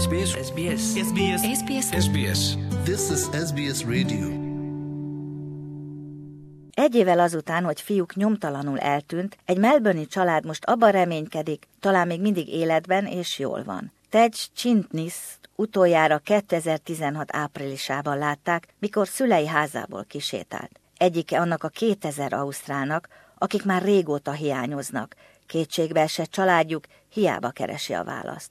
SBS SBS SBS SBS SBS This is SBS Radio. Egy évvel azután, hogy fiúk nyomtalanul eltűnt, egy melbourne család most abban reménykedik, talán még mindig életben és jól van. Tej Chintnis utoljára 2016 áprilisában látták, mikor szülei házából kisétált. Egyike annak a 2000 ausztrálnak, akik már régóta hiányoznak, kétségbe esett családjuk hiába keresi a választ.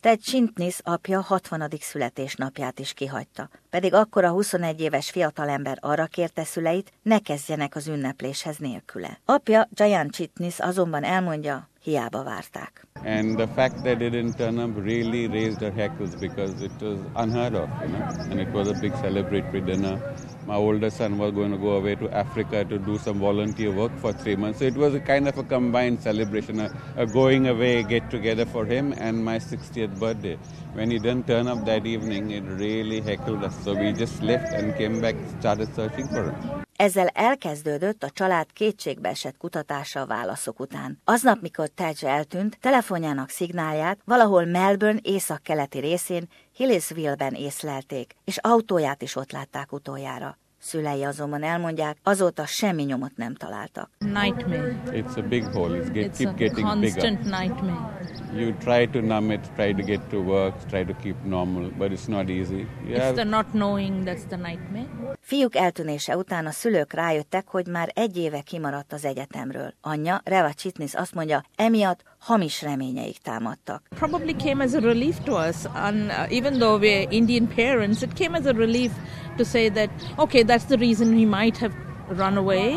Ted Chintnis apja 60. születésnapját is kihagyta, pedig akkor a 21 éves fiatalember arra kérte szüleit, ne kezdjenek az ünnepléshez nélküle. Apja, Jayan Chintnis azonban elmondja, hiába várták. And the fact that they didn't turn up really raised their hackles because it was unheard of, you know, and it was a big celebratory dinner. My older son was going to go away to Africa to do some volunteer work for three months. So it was a kind of a combined celebration, a, a going away get together for him and my 60th birthday. When he didn't turn up that evening, it really heckled us. So we just left and came back, started searching for him. Ezzel elkezdődött a család kétségbeesett kutatása a válaszok után. Aznap, mikor Tej eltűnt, telefonjának szignálját valahol Melbourne északkeleti részén Hillisville-ben észlelték, és autóját is ott látták utoljára. Szülei azonban elmondják, azóta semmi nyomot nem találtak. nightmare. It's a big hole. It's get, It's keep a getting constant bigger. nightmare. You try to numb it, try to get to work, try to keep normal, but it's not easy. You It's have- the not knowing that's the nightmare. Fiúk eltűnése után a szülők rájöttek, hogy már egy éve kimaradt az egyetemről. Anyja, Reva Chitnis azt mondja, emiatt hamis reményeik támadtak. Probably came as a relief to us, and uh, even though we're Indian parents, it came as a relief to say that okay, that's the reason he might have run away,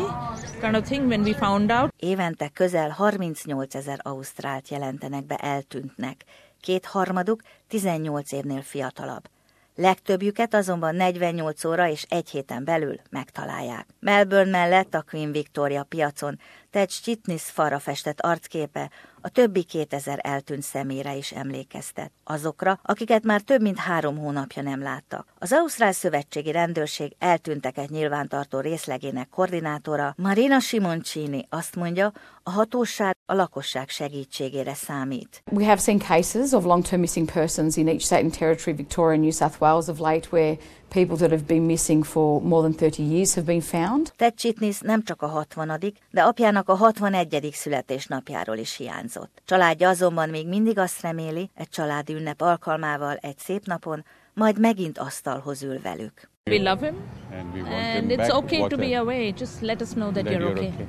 kind of thing. When we found out, Évente közel 38 ezer ausztrált jelentenek be eltűntnek, kétharmaduk 18 évnél fiatalabb. Legtöbbjüket azonban 48 óra és egy héten belül megtalálják. Melbourne mellett a Queen Victoria piacon Ted Chitnis falra festett arcképe a többi 2000 eltűnt személyre is emlékeztet. Azokra, akiket már több mint három hónapja nem láttak. Az Ausztrál Szövetségi Rendőrség eltűnteket nyilvántartó részlegének koordinátora Marina Simoncini azt mondja, a hatóság a lakosság segítségére számít. We have seen cases of long term missing persons in each state and territory, Victoria and New South Wales of late, where people that have been missing for more than 30 years have been found. Ted Chitnis nem csak a 60 de apjának a 61. születésnapjáról is hiányzott. Családja azonban még mindig azt reméli, egy családi ünnep alkalmával egy szép napon, majd megint asztalhoz ül velük. we love him, and we want and him it's back. okay to be away. Just let us know that, That you're, you're okay.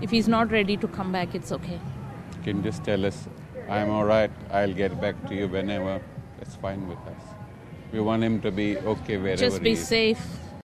If he's not ready to come back, it's okay. You can just tell us, I'm all right, I'll get back to you whenever. That's fine with us. We want him to be okay wherever Just he be is. safe.